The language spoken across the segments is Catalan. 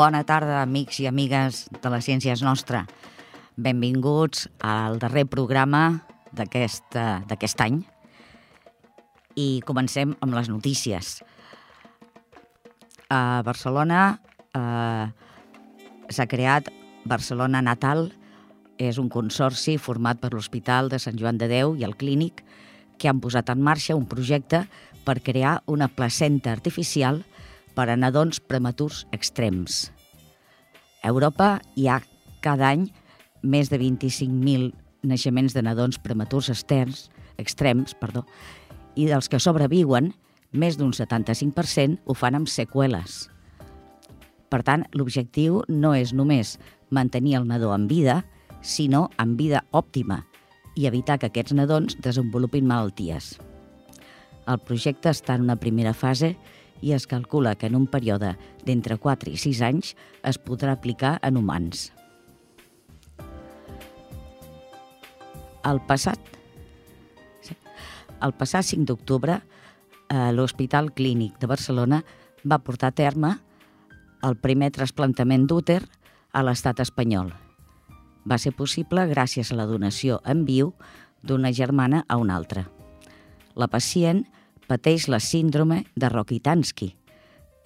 Bona tarda, amics i amigues de les Ciències Nostra. Benvinguts al darrer programa d'aquest any. I comencem amb les notícies. A Barcelona eh, s'ha creat Barcelona Natal, és un consorci format per l'Hospital de Sant Joan de Déu i el Clínic que han posat en marxa un projecte per crear una placenta artificial per a nadons prematurs extrems. A Europa hi ha cada any més de 25.000 naixements de nadons prematurs externs, extrems, perdó, i dels que sobreviuen, més d'un 75% ho fan amb seqüeles. Per tant, l'objectiu no és només mantenir el nadó en vida, sinó en vida òptima i evitar que aquests nadons desenvolupin malalties. El projecte està en una primera fase i es calcula que en un període d'entre 4 i 6 anys es podrà aplicar en humans. El passat, el passat 5 d'octubre, eh, l'Hospital Clínic de Barcelona va portar a terme el primer trasplantament d'úter a l'estat espanyol. Va ser possible gràcies a la donació en viu d'una germana a una altra. La pacient pateix la síndrome de Rokitansky.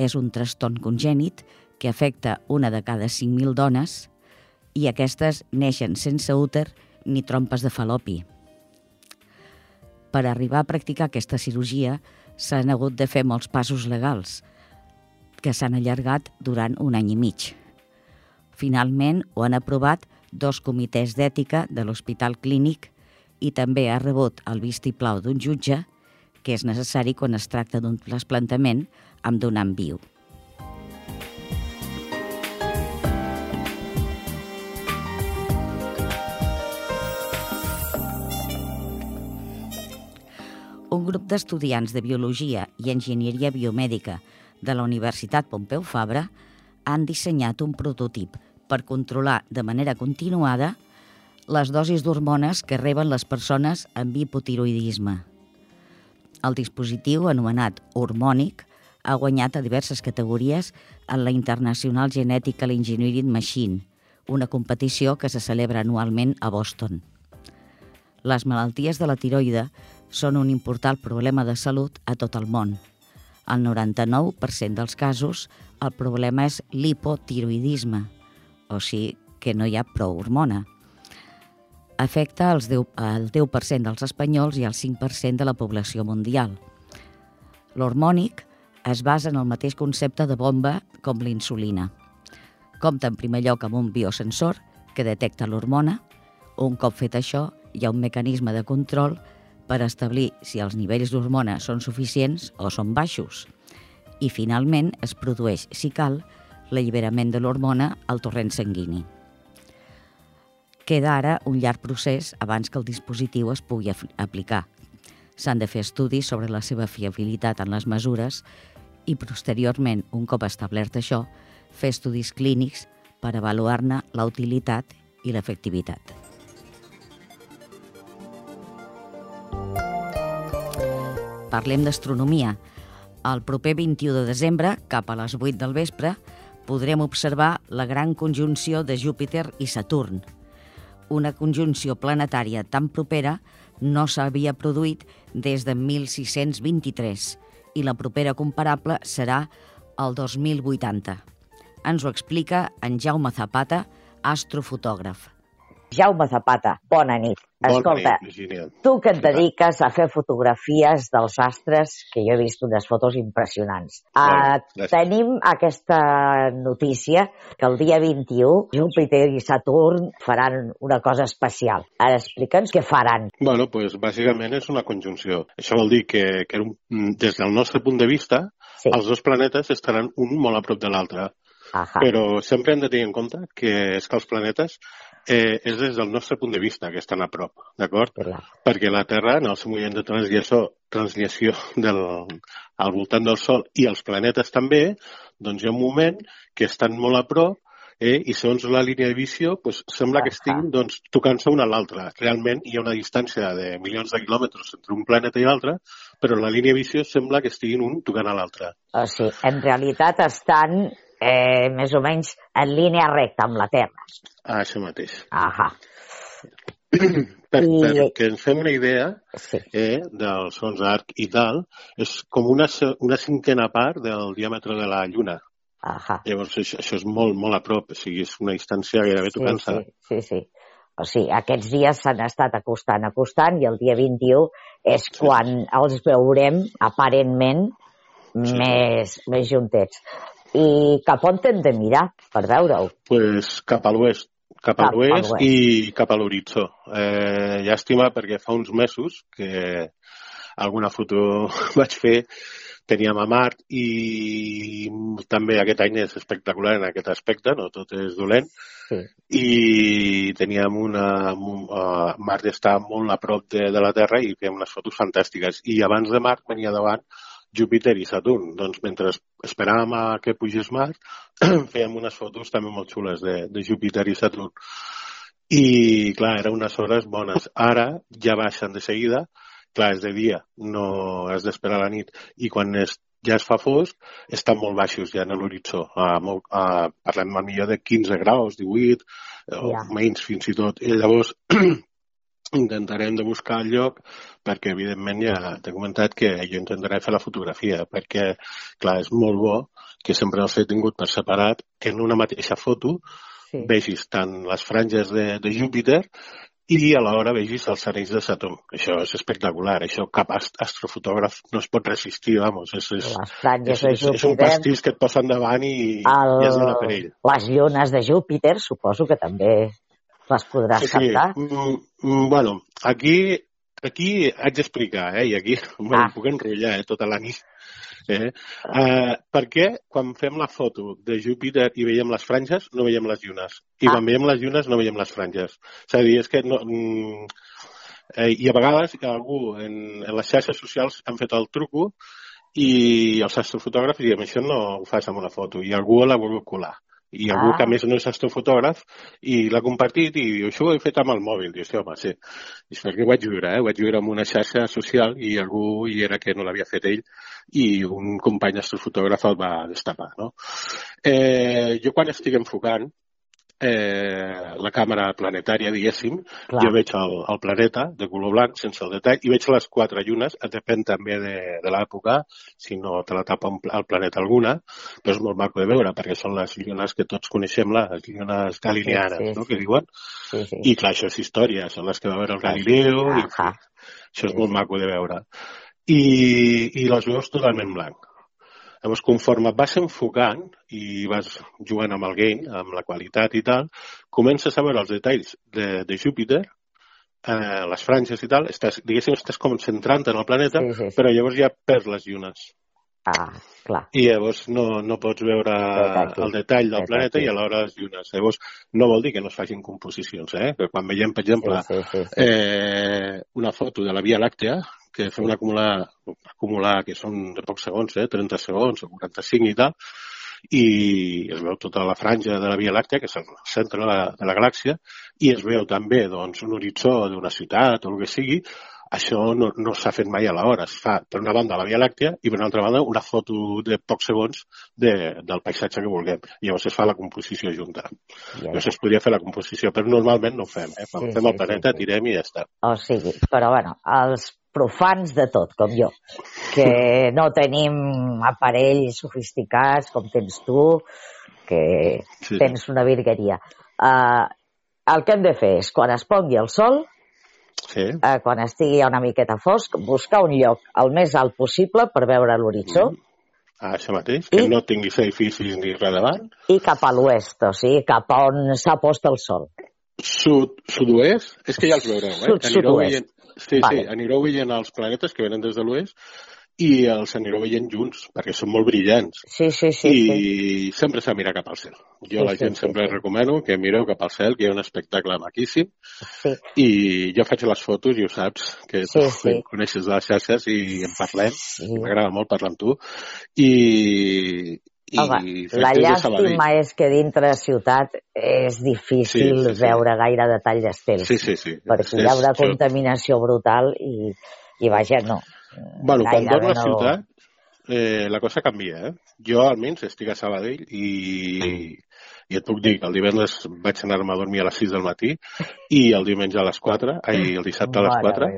És un trastorn congènit que afecta una de cada 5.000 dones i aquestes neixen sense úter ni trompes de falopi. Per arribar a practicar aquesta cirurgia s'han hagut de fer molts passos legals, que s'han allargat durant un any i mig. Finalment ho han aprovat dos comitès d'ètica de l'Hospital Clínic i també ha rebut el vistiplau d'un jutge que és necessari quan es tracta d'un trasplantament amb donant viu. Un grup d'estudiants de Biologia i Enginyeria Biomèdica de la Universitat Pompeu Fabra han dissenyat un prototip per controlar de manera continuada les dosis d'hormones que reben les persones amb hipotiroidisme. El dispositiu, anomenat Hormònic, ha guanyat a diverses categories en la International Genetical Engineering Machine, una competició que se celebra anualment a Boston. Les malalties de la tiroide són un important problema de salut a tot el món. Al 99% dels casos, el problema és l'hipotiroidisme, o sigui que no hi ha prou hormona afecta els 10, el 10% dels espanyols i el 5% de la població mundial. L'hormònic es basa en el mateix concepte de bomba com l'insulina. Compta en primer lloc amb un biosensor que detecta l'hormona. Un cop fet això, hi ha un mecanisme de control per establir si els nivells d'hormona són suficients o són baixos. I finalment es produeix, si cal, l'alliberament de l'hormona al torrent sanguini. Queda ara un llarg procés abans que el dispositiu es pugui aplicar. S'han de fer estudis sobre la seva fiabilitat en les mesures i, posteriorment, un cop establert això, fer estudis clínics per avaluar-ne la utilitat i l'efectivitat. Parlem d'astronomia. El proper 21 de desembre, cap a les 8 del vespre, podrem observar la gran conjunció de Júpiter i Saturn – una conjunció planetària tan propera no s'havia produït des de 1623 i la propera comparable serà el 2080. Ens ho explica en Jaume Zapata, astrofotògraf. Jaume Zapata, bona nit. Bona Escolta, nit, Virginia. tu que et dediques a fer fotografies dels astres, que jo he vist unes fotos impressionants. Uh, gràcies. tenim aquesta notícia que el dia 21 Júpiter i Saturn faran una cosa especial. Ara explica'ns què faran. Bueno, pues, bàsicament és una conjunció. Això vol dir que, que des del nostre punt de vista, Sí. els dos planetes estaran un molt a prop de l'altre. Ahà. Però sempre hem de tenir en compte que és que els planetes eh, és des del nostre punt de vista que estan a prop, d'acord? Perquè la Terra, en el seu moviment de translació, translació del, al voltant del Sol i els planetes també, doncs hi ha un moment que estan molt a prop eh, i segons la línia de visió doncs, sembla que estiguin doncs, tocant-se una a l'altra. Realment hi ha una distància de milions de quilòmetres entre un planeta i l'altre, però la línia de visió sembla que estiguin un tocant a l'altre. O sigui, en realitat estan eh, més o menys en línia recta amb la Terra. Ah, això mateix. Ahà. per, I- perquè ens fem una idea Sí, eh, dels sons arc i tal, és com una, una cinquena part del diàmetre de la Lluna. ahà. Llavors, això, això és molt, molt a prop, o sigui, és una distància gairebé Sí, tocant-se. sí, sí, sí. O sigui, aquests dies s'han estat acostant, acostant, i el dia 21 és quan els veurem, aparentment, Sí. més, més juntets. I cap on hem de mirar per veure-ho? pues, cap a l'oest, cap Cap a l'oest l'oest. i cap a l'horitzó. Eh, llàstima perquè fa uns mesos que alguna foto vaig fer teníem a Mart i també aquest any és espectacular en aquest aspecte, no tot és dolent, Sí, i teníem una... Uh, Mart està molt a prop de, de la Terra i fèiem unes fotos fantàstiques. I abans de Mart venia davant Júpiter i Saturn. Doncs mentre esperàvem a que pugés Mart, fèiem unes fotos també molt xules de, de Júpiter i Saturn. I, clar, eren unes hores bones. Ara ja baixen de seguida, clar, és de dia, no has d'esperar la nit. I quan es, ja es fa fosc, estan molt baixos ja en l'horitzó. A, a, parlem millor de 15 graus, 18, o Ja. menys fins i tot. I llavors intentarem de buscar el lloc perquè, evidentment, ja t'he comentat que jo intentaré fer la fotografia perquè, clar, és molt bo que sempre els he tingut per separat que en una mateixa foto sí. vegis tant les franges de, de Júpiter i alhora vegis els anells de Saturn. Això és espectacular. Això cap ast- astrofotògraf no es pot resistir, vamos. És, és, Les franges és, és, és un pastís que et posen davant i, el, i has d'anar per ell. les llunes de Júpiter, suposo que també les podràs Sí, sí. Mm, mm, bueno, aquí, aquí haig d'explicar, eh? I aquí me'n Ah. puc enrotllar eh? tota la nit. Eh? Uh, perquè quan fem la foto de Júpiter i veiem les franges, no veiem les llunes. I Ah. quan veiem les llunes, no veiem les franges. És a dir, és que no... Mm, eh, I a vegades algú en, en les xarxes socials han fet el truco i els astrofotògrafs diem això no ho fas amb una foto i algú l'ha volgut colar i algú Ah. que a més no és astrofotògraf i l'ha compartit i diu, això ho he fet amb el mòbil. Diu, sí, home, sí. I és perquè ho vaig viure, eh? Ho vaig viure amb una xarxa social i algú hi era que no l'havia fet ell i un company astrofotògraf el va destapar, no? Eh, jo quan estic enfocant eh, la càmera planetària, diguéssim, Clar. jo veig el, el planeta de color blanc, sense el detall, i veig les quatre llunes, depèn també de, de l'època, si no te la tapa un el planeta alguna, però és molt maco de veure, perquè són les llunes que tots coneixem, les llunes galileanes, Sí, sí, no?, sí. que diuen, Sí, sí. i clar, això és història, són les que va veure el Galileo, i això és Sí, molt maco de veure. I, i les veus totalment blanc. Llavors, conforme et vas enfocant i vas jugant amb el game, amb la qualitat i tal, comences a veure els detalls de, de Júpiter, eh, les franges i tal, estàs, diguéssim, estàs com centrant en el planeta, Sí, sí, sí. però llavors ja perds les llunes. Ah, clar. I llavors no, no pots veure Detall. el detall del Detall. planeta i alhora les llunes. Llavors, no vol dir que no es facin composicions, eh? Que quan veiem, per exemple, Sí, sí, sí. sí. eh, una foto de la Via Làctea, que fem una acumular, acumular que són de pocs segons, eh, 30 segons o 45 i tal, i es veu tota la franja de la Via Làctea, que és el centre de la, de la galàxia, i es veu també doncs, un horitzó d'una ciutat o el que sigui, això no, no s'ha fet mai a l'hora. Es fa, per una banda, la Via Làctea i, per una altra banda, una foto de pocs segons de, del paisatge que vulguem. I llavors es fa la composició junta. Ja, Llavors es podria fer la composició, però normalment no ho fem. Eh? Quan Sí, fem sí, el planeta, sí, sí. tirem i ja està. O sigui, però bueno, els profans de tot, com jo, que no tenim aparells sofisticats com tens tu, que Sí, tens una virgueria. Uh, el que hem de fer és, quan es pongui el sol, Sí. uh, quan estigui una miqueta fosc, buscar un lloc el més alt possible per veure l'horitzó Ah, això mateix, que I- no tinguis edificis ni res davant. i cap a l'oest, o sigui, cap a on s'ha post el sol. Sud, sud-oest, és que ja els veureu, eh? Sud- sud-oest. Sí, Vale. sí, anireu veient els planetes que venen des de l'oest i els anireu veient junts, perquè són molt brillants. Sí, sí, sí. I sí. sempre s'ha de mirar cap al cel. Jo Sí, a la gent sí, sempre sí. recomano que mireu cap al cel, que hi ha un espectacle maquíssim, sí. i jo faig les fotos i ho saps, que Sí, tu sí. em coneixes de les xarxes i en parlem, sí. m'agrada molt parlar amb tu, i Home, la llàstima és que dintre de ciutat és difícil Sí, sí, sí. veure gaire detall d'estels, Sí, sí, sí. perquè hi haurà això- contaminació brutal i, i vaja, no. Bueno, quan veus la no- ciutat, eh, la cosa canvia, eh? jo almenys estic a Sabadell i, i et puc dir que el divendres vaig anar-me a dormir a les 6 del matí i el diumenge a les 4, ai, el dissabte a les 4,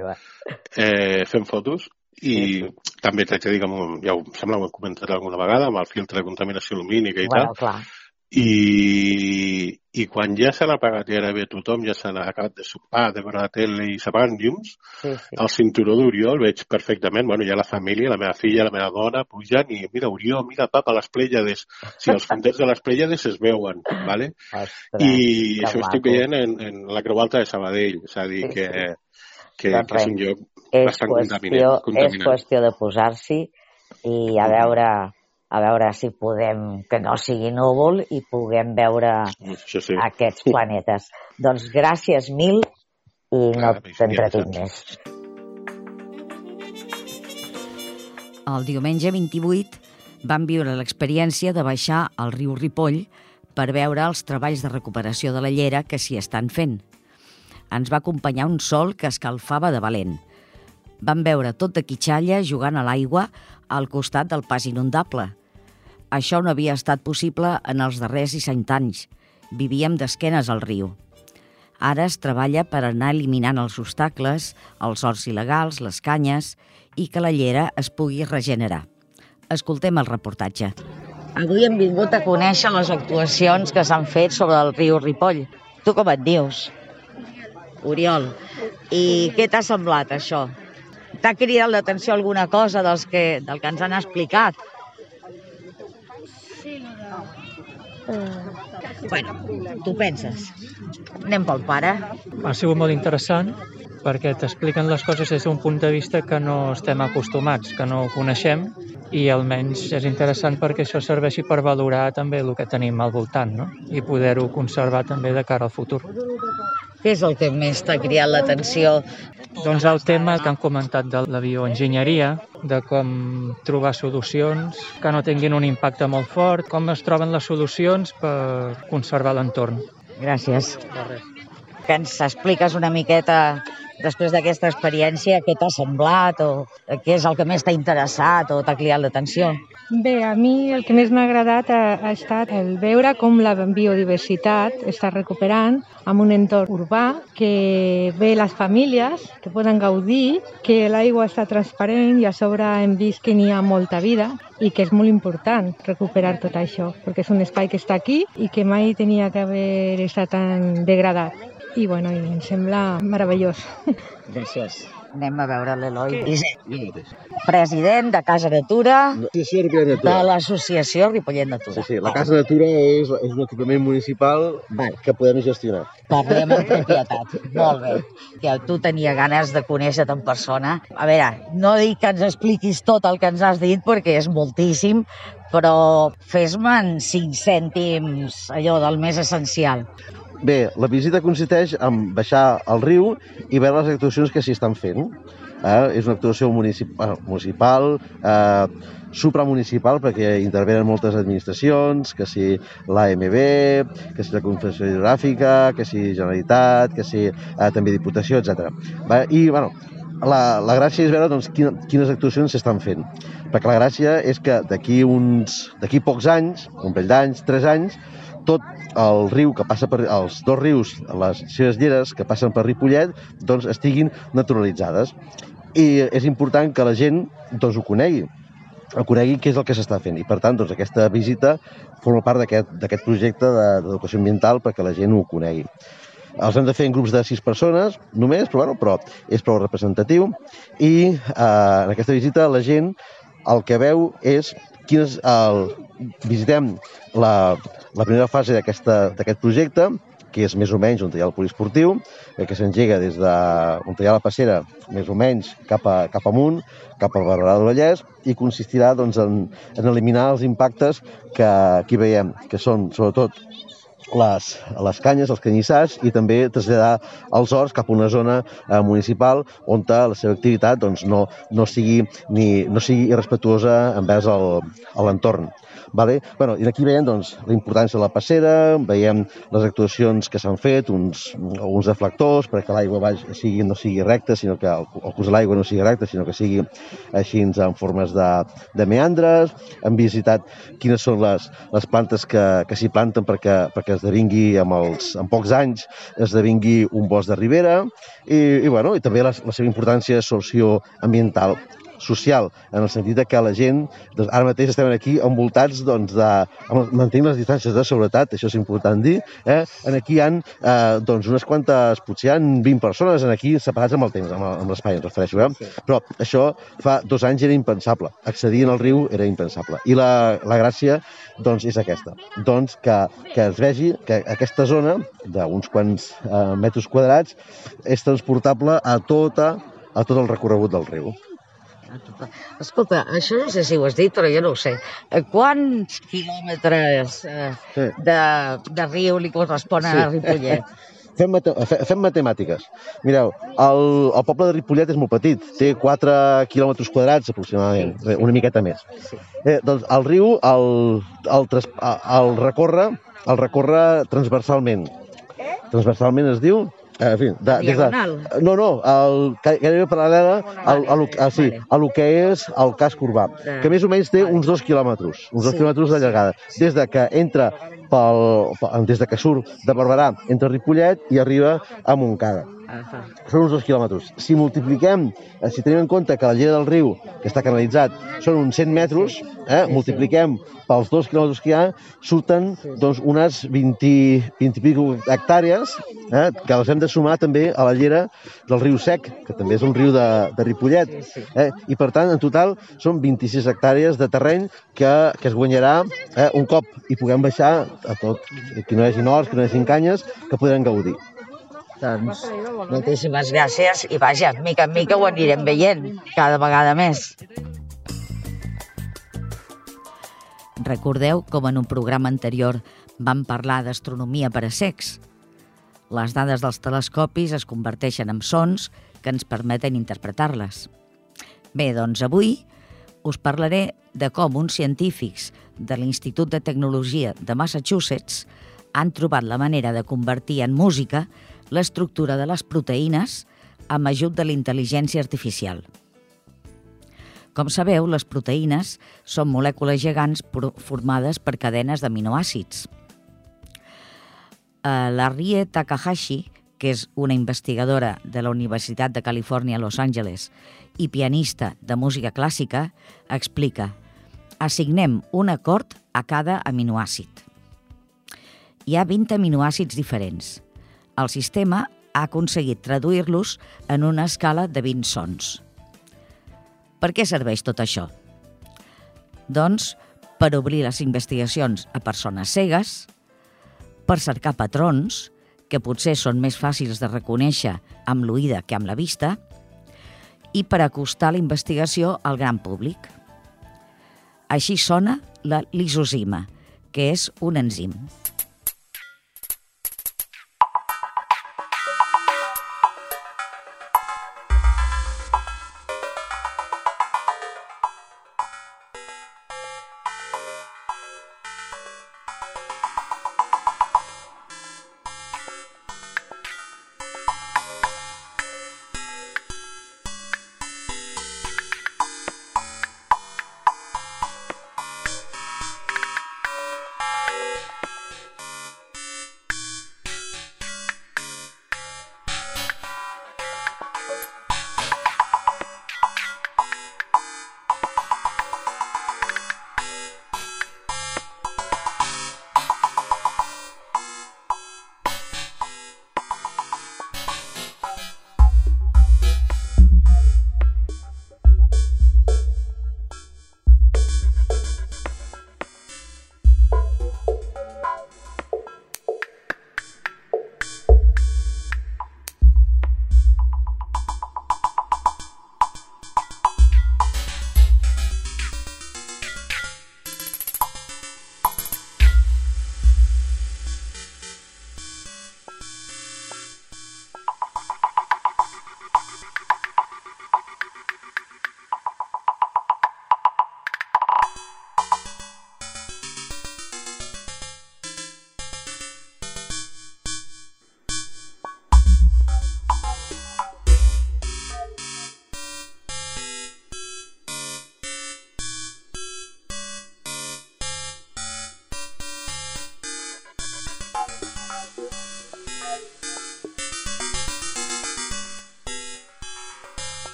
eh, fent fotos i també t'haig de dir que ja ho, sembla que ho he comentat alguna vegada amb el filtre de contaminació lumínica i bueno, tal, clar i, i quan ja s'han apagat gairebé tothom, ja s'han acabat de sopar, de veure la tele i s'apaguen llums, sí, sí. el cinturó d'Oriol veig perfectament, bueno, ha la família, la meva filla, la meva dona, pujant i mira, Oriol, mira, papa, les Pleiades. Si els fonders de les Pleiades es veuen, ¿vale? Ostres, I això ho estic veient en, en la Creu Alta de Sabadell, és a dir, sí, que, sí. Que, doncs que és un lloc és bastant qüestió, contaminat, contaminat. És qüestió de posar-s'hi i a veure a veure si podem, que no sigui núvol i puguem veure sí, sí. aquests planetes. Doncs gràcies mil i no t'entretinc més. El diumenge 28 vam viure l'experiència de baixar al riu Ripoll per veure els treballs de recuperació de la llera que s'hi estan fent. Ens va acompanyar un sol que escalfava de valent. Vam veure tot de quitxalla jugant a l'aigua al costat del pas inundable. Això no havia estat possible en els darrers 60 anys. Vivíem d'esquenes al riu. Ara es treballa per anar eliminant els obstacles, els horts il·legals, les canyes i que la llera es pugui regenerar. Escoltem el reportatge. Avui hem vingut a conèixer les actuacions que s'han fet sobre el riu Ripoll. Tu com et dius? Oriol. I què t'ha semblat això? T'ha cridat l'atenció alguna cosa dels que, del que ens han explicat? Sí, Uh, bueno, tu penses. Anem pel pare. Ha sigut molt interessant perquè t'expliquen les coses des d'un punt de vista que no estem acostumats, que no coneixem i almenys és interessant perquè això serveixi per valorar també el que tenim al voltant no? i poder-ho conservar també de cara al futur. Què és el que més t'ha criat l'atenció? Doncs el tema que han comentat de la bioenginyeria, de com trobar solucions que no tinguin un impacte molt fort, com es troben les solucions per conservar l'entorn. Gràcies. Que ens expliques una miqueta després d'aquesta experiència, què t'ha semblat o què és el que més t'ha interessat o t'ha cridat l'atenció? Bé, a mi el que més m'ha agradat ha, ha estat el veure com la biodiversitat està recuperant amb un entorn urbà, que ve les famílies, que poden gaudir, que l'aigua està transparent i a sobre hem vist que n'hi ha molta vida i que és molt important recuperar tot això, perquè és un espai que està aquí i que mai tenia que haver estat tan degradat. I, bueno, i em sembla meravellós. Gràcies. Anem a veure l'Eloi president de Casa Natura de l'associació Ripollet Natura. Sí, sí, la Casa Natura és, és un equipament municipal Val. que podem gestionar. Parlem amb propietat. Molt bé. Que tu tenia ganes de conèixer-te en persona. A veure, no dic que ens expliquis tot el que ens has dit perquè és moltíssim, però fes-me en cinc cèntims allò del més essencial. Bé, la visita consisteix en baixar al riu i veure les actuacions que s'hi estan fent. Eh? És una actuació municipal, municipal eh, supramunicipal perquè intervenen moltes administracions, que si l'AMB, que si la Confederació Hidrogràfica, que si Generalitat, que si eh, també Diputació, etc. I, bueno, la, la gràcia és veure doncs, quines actuacions s'estan fent. Perquè la gràcia és que d'aquí uns d'aquí pocs anys, un parell d'anys, tres anys, tot el riu que passa per els dos rius, les seves lleres que passen per Ripollet, doncs estiguin naturalitzades. I és important que la gent doncs, ho conegui, conegui què és el que s'està fent. I per tant, doncs, aquesta visita forma part d'aquest projecte d'educació ambiental perquè la gent ho conegui. Els hem de fer en grups de sis persones, només, però, bueno, però és prou representatiu. I eh, en aquesta visita la gent el que veu és quin és el... Visitem la, la primera fase d'aquest projecte, que és més o menys on hi ha el poliesportiu, eh, que s'engega des de on hi ha la passera, més o menys cap, a, cap amunt, cap al Barberà del Vallès, i consistirà doncs, en, en eliminar els impactes que aquí veiem, que són sobretot les, les canyes, els canyissars i també traslladar els horts cap a una zona eh, municipal on la seva activitat doncs, no, no, sigui, ni, no sigui irrespectuosa envers l'entorn. Vale? Bueno, I aquí veiem doncs, la importància de la passera, veiem les actuacions que s'han fet, uns, uns deflectors perquè l'aigua sigui, no sigui recta, sinó que el, el curs de l'aigua no sigui recte, sinó que sigui així en formes de, de meandres. Hem visitat quines són les, les plantes que, que s'hi planten perquè, perquè esdevingui amb, els, en pocs anys esdevingui un bosc de ribera i, i, bueno, i també la, la seva importància socioambiental social, en el sentit que la gent, doncs, ara mateix estem aquí envoltats doncs, de, mantenint les distàncies de seguretat, això és important dir, eh? en aquí hi ha eh, doncs, unes quantes, potser hi ha 20 persones en aquí separats amb el temps, amb, amb l'espai, ens refereixo, eh? Sí. però això fa dos anys era impensable, accedir al riu era impensable, i la, la gràcia doncs, és aquesta, doncs que, que es vegi que aquesta zona d'uns quants eh, metres quadrats és transportable a tota a tot el recorregut del riu. Escolta, això no sé si ho has dit, però jo no ho sé. Eh, quants quilòmetres eh, sí. de, de riu li corresponen sí. a Ripollet? Fem, mate fem matemàtiques. Mireu, el, el poble de Ripollet és molt petit, té 4 quilòmetres quadrats aproximadament, sí. una miqueta més. Sí. Eh, doncs el riu el, el, el, el, recorre, el recorre transversalment. Transversalment es diu en fi, de, des de, no, no, el, gairebé paral·lela al, al, a, sí, a lo que és el casc urbà, que més o menys té uns dos quilòmetres, uns dos sí, quilòmetres de llargada, des de que entra pel, des de que surt de Barberà, entre Ripollet i arriba a Montcada. Són uns dos quilòmetres. Si multipliquem, eh, si tenim en compte que la llera del riu, que està canalitzat, són uns 100 metres, eh, multipliquem pels dos quilòmetres que hi ha, surten doncs, unes 20, 20 i pico hectàrees, eh, que les hem de sumar també a la llera del riu Sec, que també és un riu de, de Ripollet. Eh, I per tant, en total, són 26 hectàrees de terreny que, que es guanyarà eh, un cop i puguem baixar a tot, que no hi hagi horts, que no hi hagi canyes, que podrem gaudir. Doncs moltíssimes gràcies i vaja, mica en mica ho anirem veient cada vegada més. Recordeu com en un programa anterior vam parlar d'astronomia per a secs? Les dades dels telescopis es converteixen en sons que ens permeten interpretar-les. Bé, doncs avui us parlaré de com uns científics de l'Institut de Tecnologia de Massachusetts han trobat la manera de convertir en música l'estructura de les proteïnes amb ajut de la intel·ligència artificial. Com sabeu, les proteïnes són molècules gegants formades per cadenes d'aminoàcids. Eh, la Rie Takahashi, que és una investigadora de la Universitat de Califòrnia a Los Angeles i pianista de música clàssica, explica assignem un acord a cada aminoàcid. Hi ha 20 aminoàcids diferents el sistema ha aconseguit traduir-los en una escala de 20 sons. Per què serveix tot això? Doncs per obrir les investigacions a persones cegues, per cercar patrons, que potser són més fàcils de reconèixer amb l'oïda que amb la vista, i per acostar la investigació al gran públic. Així sona la lisozima, que és un enzim.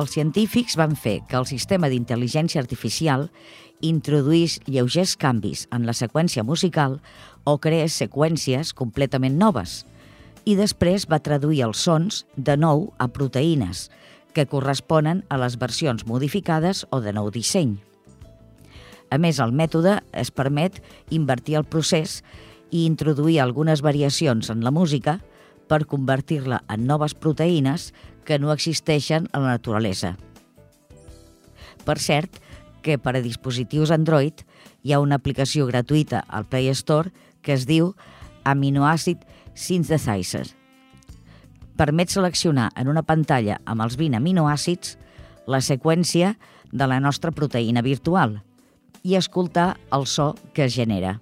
Els científics van fer que el sistema d'intel·ligència artificial introduís lleugers canvis en la seqüència musical o creés seqüències completament noves i després va traduir els sons de nou a proteïnes, que corresponen a les versions modificades o de nou disseny. A més, el mètode es permet invertir el procés i introduir algunes variacions en la música per convertir-la en noves proteïnes que no existeixen a la naturalesa. Per cert, que per a dispositius Android hi ha una aplicació gratuïta al Play Store que es diu Aminoacid Synthesizer. Permet seleccionar en una pantalla amb els 20 aminoàcids la seqüència de la nostra proteïna virtual i escoltar el so que es genera.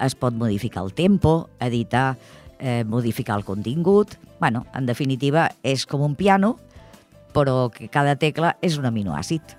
Es pot modificar el tempo, editar, eh, modificar el contingut... bueno, en definitiva, és com un piano, però que cada tecla és un aminoàcid.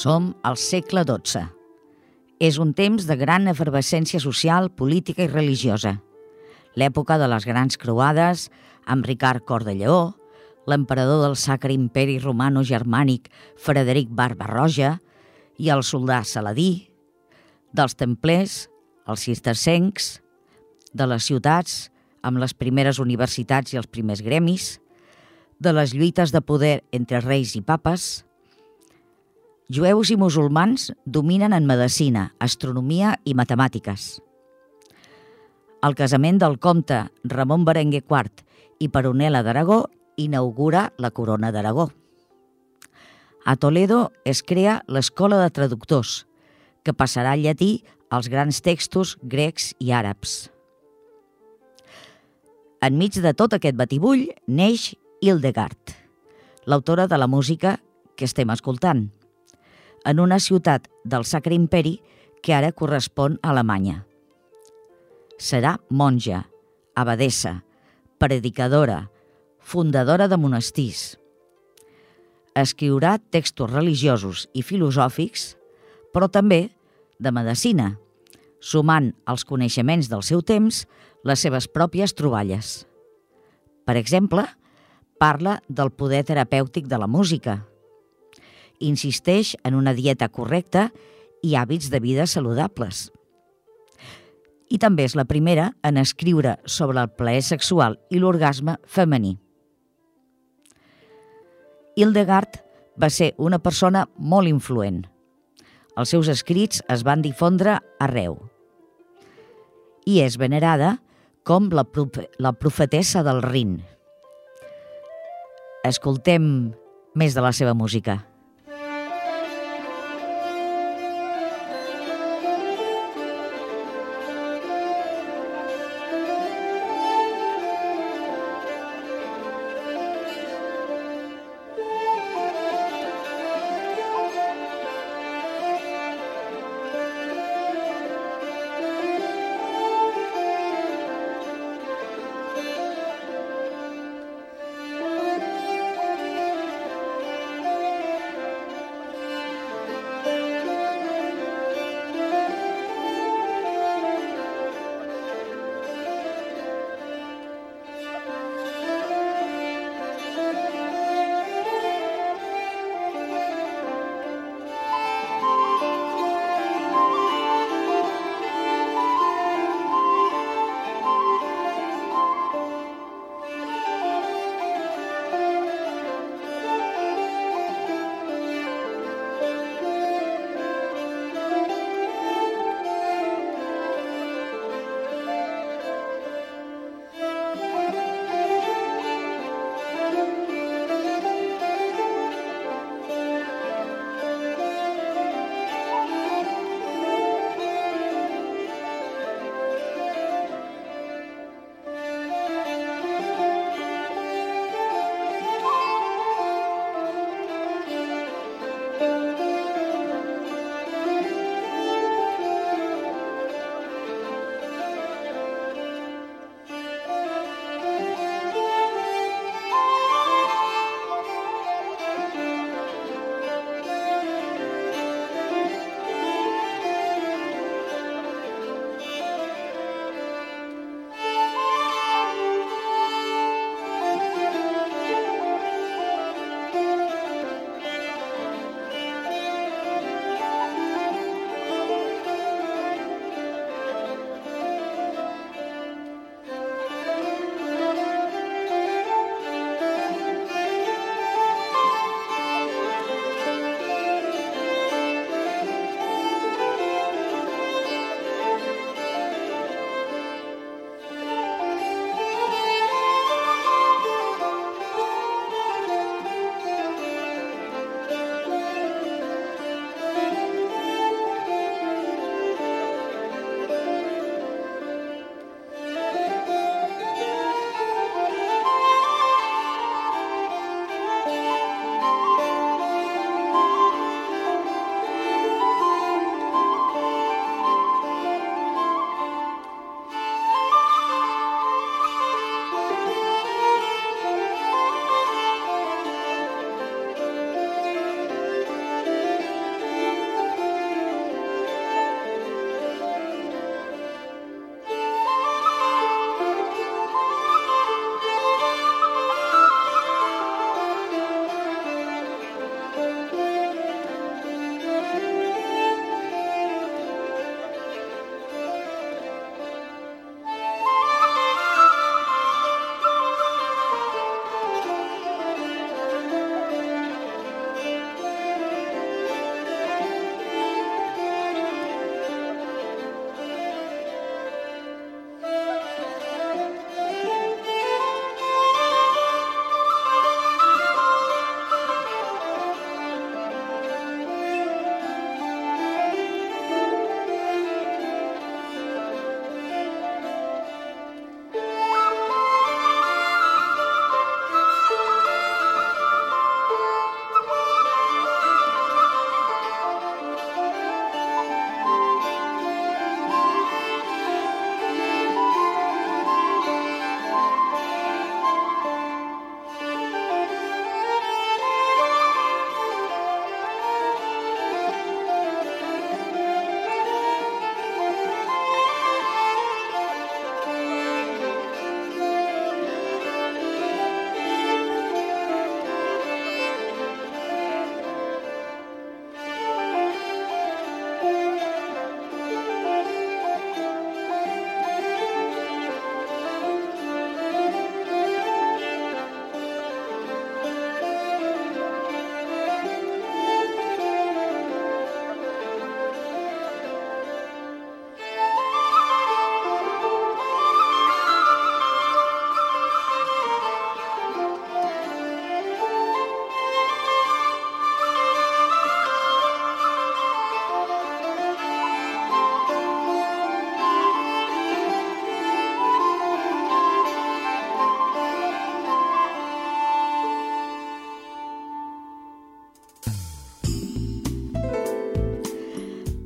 Som al segle XII. És un temps de gran efervescència social, política i religiosa. L'època de les grans croades, amb Ricard Cor de Lleó, l'emperador del Sacre Imperi Romano-Germànic Frederic Barbarroja i el soldat Saladí, dels templers, els cistercencs, de les ciutats, amb les primeres universitats i els primers gremis, de les lluites de poder entre reis i papes, jueus i musulmans dominen en medicina, astronomia i matemàtiques. El casament del comte Ramon Berenguer IV i Peronela d'Aragó inaugura la corona d'Aragó. A Toledo es crea l'Escola de Traductors, que passarà al llatí als grans textos grecs i àrabs. Enmig de tot aquest batibull neix Hildegard, l'autora de la música que estem escoltant – en una ciutat del Sacre Imperi que ara correspon a Alemanya. Serà monja, abadessa, predicadora, fundadora de monestirs. Escriurà textos religiosos i filosòfics, però també de medicina, sumant als coneixements del seu temps les seves pròpies troballes. Per exemple, parla del poder terapèutic de la música – insisteix en una dieta correcta i hàbits de vida saludables. i també és la primera en escriure sobre el plaer sexual i l'orgasme femení. Hildegard va ser una persona molt influent. Els seus escrits es van difondre arreu i és venerada com la, la profetessa del Rin. Escoltem més de la seva música.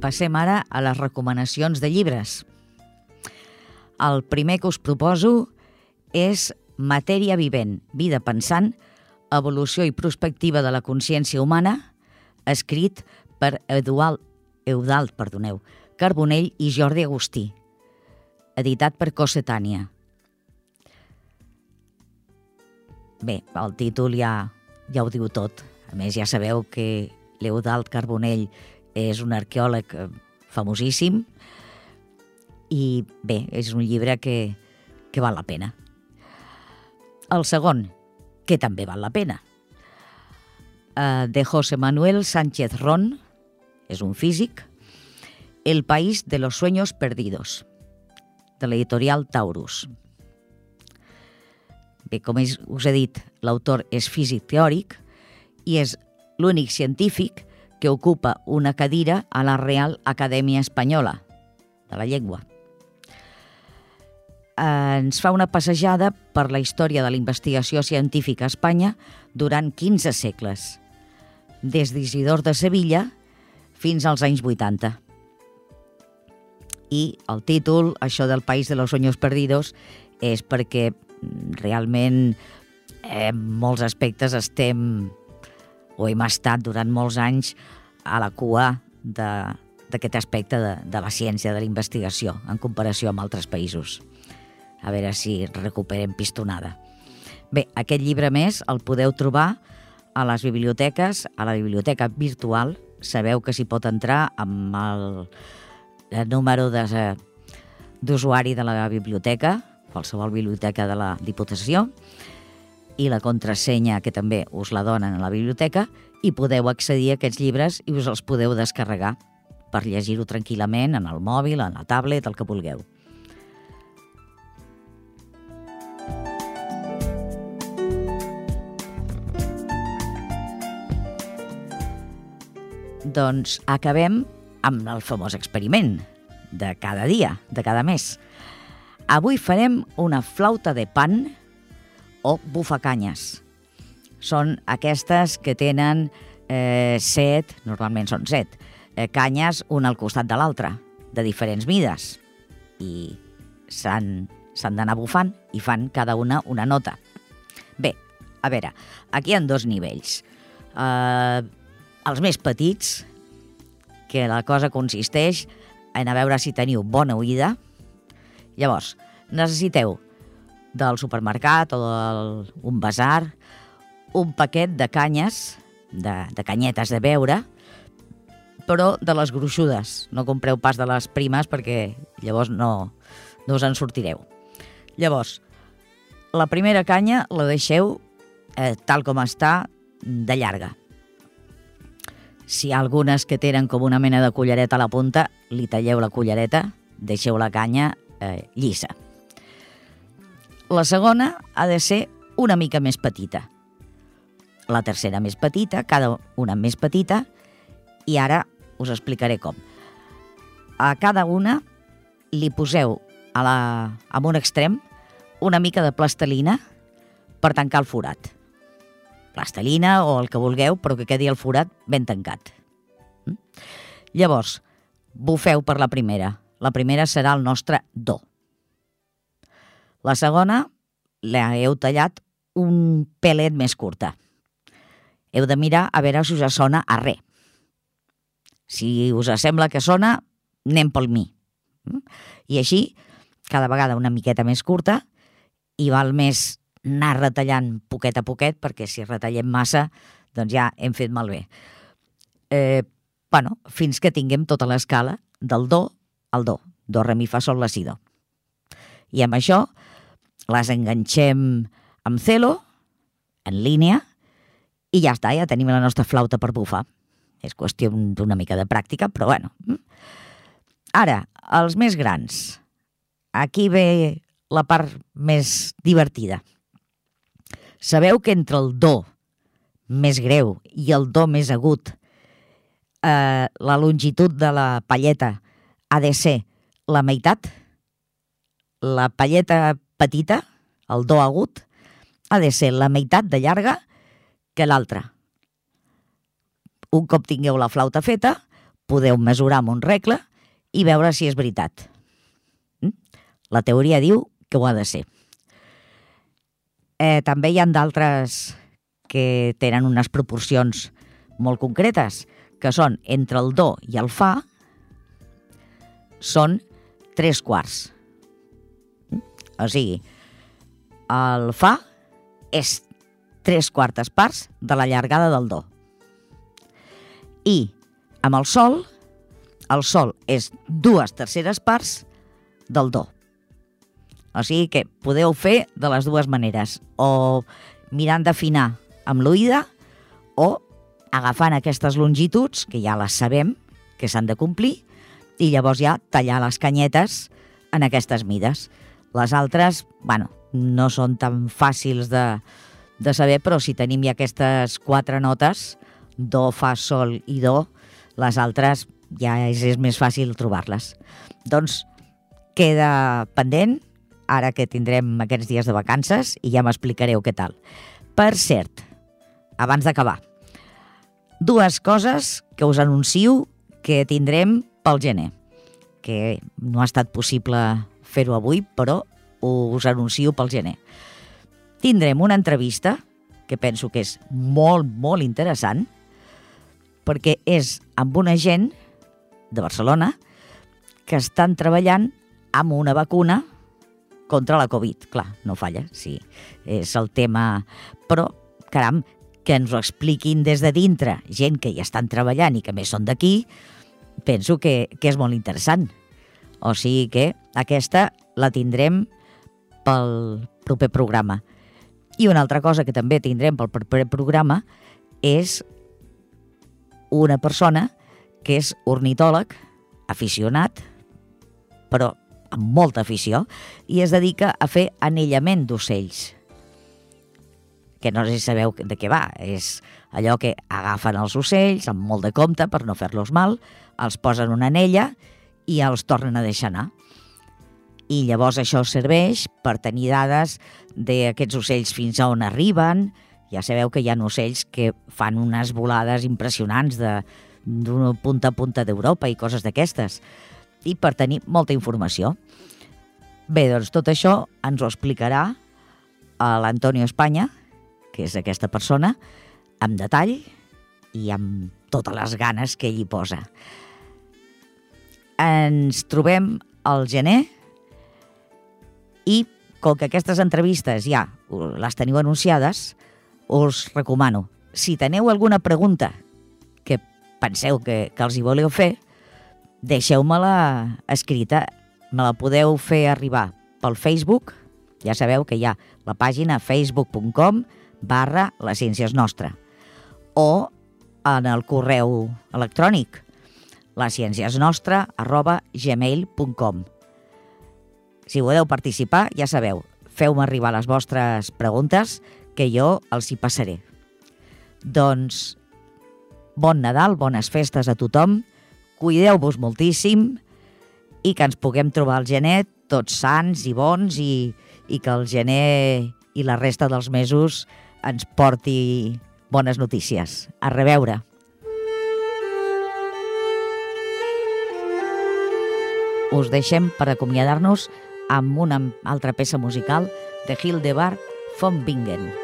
Passem ara a les recomanacions de llibres. El primer que us proposo és Matèria vivent, vida pensant, evolució i prospectiva de la consciència humana, escrit per Eduald, Eudald perdoneu, Carbonell i Jordi Agustí, editat per Cossetània. Bé, el títol ja, ja ho diu tot. A més, ja sabeu que l'Eudald Carbonell és un arqueòleg eh, famosíssim i bé, és un llibre que, que val la pena. El segon, que també val la pena, uh, de José Manuel Sánchez Ron, és un físic, El país de los sueños perdidos, de l'editorial Taurus. Bé, com us he dit, l'autor és físic teòric i és l'únic científic que ocupa una cadira a la Real Acadèmia Espanyola de la Llengua ens fa una passejada per la història de la investigació científica a Espanya durant 15 segles, des d'Isidor de Sevilla fins als anys 80. I el títol, això del País de los Sueños Perdidos, és perquè realment eh, en molts aspectes estem o hem estat durant molts anys a la cua d'aquest aspecte de, de la ciència, de la investigació, en comparació amb altres països a veure si recuperem pistonada. Bé, aquest llibre més el podeu trobar a les biblioteques, a la biblioteca virtual. Sabeu que s'hi pot entrar amb el, el número d'usuari de, de la biblioteca, qualsevol biblioteca de la Diputació, i la contrasenya que també us la donen a la biblioteca i podeu accedir a aquests llibres i us els podeu descarregar per llegir-ho tranquil·lament en el mòbil, en la tablet, el que vulgueu. Doncs acabem amb el famós experiment de cada dia, de cada mes. Avui farem una flauta de pan o bufacanyes. Són aquestes que tenen eh, set, normalment són set, eh, canyes una al costat de l'altra, de diferents mides. I s'han d'anar bufant i fan cada una una nota. Bé, a veure, aquí hi ha dos nivells. Eh, els més petits, que la cosa consisteix en a veure si teniu bona oïda. Llavors, necessiteu del supermercat o d'un basar un paquet de canyes, de, de canyetes de beure, però de les gruixudes. No compreu pas de les primes perquè llavors no, no us en sortireu. Llavors, la primera canya la deixeu eh, tal com està de llarga si hi ha algunes que tenen com una mena de cullereta a la punta, li talleu la cullereta, deixeu la canya eh, llisa. La segona ha de ser una mica més petita. La tercera més petita, cada una més petita, i ara us explicaré com. A cada una li poseu a la, amb un extrem una mica de plastelina per tancar el forat plastelina o el que vulgueu, però que quedi el forat ben tancat. Mm? Llavors, bufeu per la primera. La primera serà el nostre do. La segona la heu tallat un pelet més curta. Heu de mirar a veure si us sona a re. Si us sembla que sona, anem pel mi. Mm? I així, cada vegada una miqueta més curta, i val més anar retallant poquet a poquet, perquè si retallem massa, doncs ja hem fet malbé. Eh, bueno, fins que tinguem tota l'escala del do al do. Do, re, mi, fa, sol, la, si, do. I amb això les enganxem amb celo, en línia, i ja està, ja tenim la nostra flauta per bufar. És qüestió d'una mica de pràctica, però bueno. Ara, els més grans. Aquí ve la part més divertida. Sabeu que entre el do més greu i el do més agut, eh, la longitud de la palleta ha de ser la meitat? La palleta petita, el do agut, ha de ser la meitat de llarga que l'altra. Un cop tingueu la flauta feta, podeu mesurar amb un regle i veure si és veritat. Mm? La teoria diu que ho ha de ser. Eh, també hi han d'altres que tenen unes proporcions molt concretes, que són entre el do i el fa, són tres quarts. O sigui, el fa és tres quartes parts de la llargada del do. I amb el sol, el sol és dues terceres parts del do. O sigui que podeu fer de les dues maneres, o mirant d'afinar amb l'oïda, o agafant aquestes longituds, que ja les sabem, que s'han de complir, i llavors ja tallar les canyetes en aquestes mides. Les altres, bueno, no són tan fàcils de, de saber, però si tenim ja aquestes quatre notes, do, fa, sol i do, les altres ja és, és més fàcil trobar-les. Doncs queda pendent, ara que tindrem aquests dies de vacances, i ja m'explicareu què tal. Per cert, abans d'acabar, dues coses que us anuncio que tindrem pel gener, que no ha estat possible fer-ho avui, però us anuncio pel gener. Tindrem una entrevista, que penso que és molt, molt interessant, perquè és amb una gent de Barcelona que estan treballant amb una vacuna contra la Covid. Clar, no falla, sí, és el tema... Però, caram, que ens ho expliquin des de dintre, gent que ja estan treballant i que més són d'aquí, penso que, que és molt interessant. O sigui que aquesta la tindrem pel proper programa. I una altra cosa que també tindrem pel proper programa és una persona que és ornitòleg, aficionat, però amb molta afició, i es dedica a fer anellament d'ocells. Que no sé si sabeu de què va. És allò que agafen els ocells amb molt de compte per no fer-los mal, els posen una anella i els tornen a deixar anar. I llavors això serveix per tenir dades d'aquests ocells fins a on arriben, ja sabeu que hi ha ocells que fan unes volades impressionants d'una punta a punta d'Europa i coses d'aquestes, i per tenir molta informació. Bé, doncs tot això ens ho explicarà a l'Antonio Espanya, que és aquesta persona, amb detall i amb totes les ganes que ell hi posa. Ens trobem al gener i com que aquestes entrevistes ja les teniu anunciades, us recomano, si teniu alguna pregunta que penseu que, que els hi voleu fer, deixeu-me-la escrita. Me la podeu fer arribar pel Facebook, ja sabeu que hi ha la pàgina facebook.com barra les ciències nostra, o en el correu electrònic lescienciesnostra arroba gmail.com Si voleu participar, ja sabeu, feu-me arribar les vostres preguntes que jo els hi passaré. Doncs bon Nadal, bones festes a tothom, cuideu-vos moltíssim i que ens puguem trobar al gener tots sants i bons i, i que el gener i la resta dels mesos ens porti bones notícies. A reveure. Us deixem per acomiadar-nos amb una altra peça musical de Hildebart von Bingen.